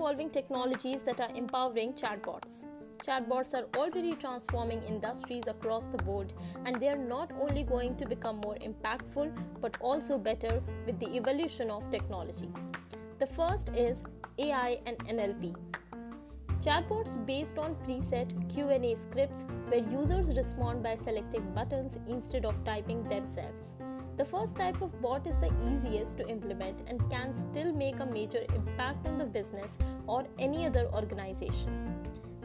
evolving technologies that are empowering chatbots. Chatbots are already transforming industries across the board, and they are not only going to become more impactful but also better with the evolution of technology. The first is AI and NLP. Chatbots based on preset Q&A scripts where users respond by selecting buttons instead of typing themselves. The first type of bot is the easiest to implement and can still make a major impact on the business or any other organization.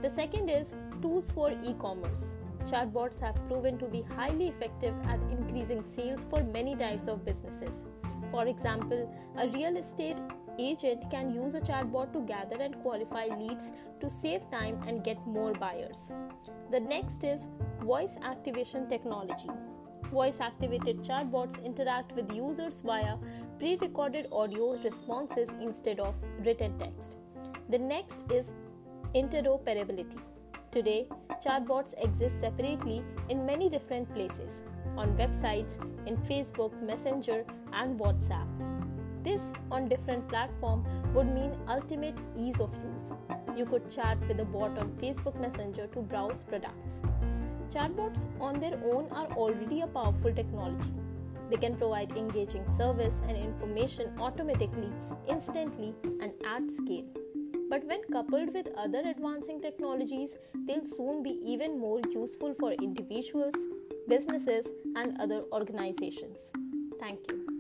The second is tools for e commerce. Chatbots have proven to be highly effective at increasing sales for many types of businesses. For example, a real estate agent can use a chatbot to gather and qualify leads to save time and get more buyers. The next is voice activation technology. Voice activated chatbots interact with users via pre recorded audio responses instead of written text. The next is interoperability. Today, chatbots exist separately in many different places on websites, in Facebook, Messenger, and WhatsApp. This on different platforms would mean ultimate ease of use. You could chat with a bot on Facebook Messenger to browse products. Chatbots on their own are already a powerful technology. They can provide engaging service and information automatically, instantly, and at scale. But when coupled with other advancing technologies, they'll soon be even more useful for individuals, businesses, and other organizations. Thank you.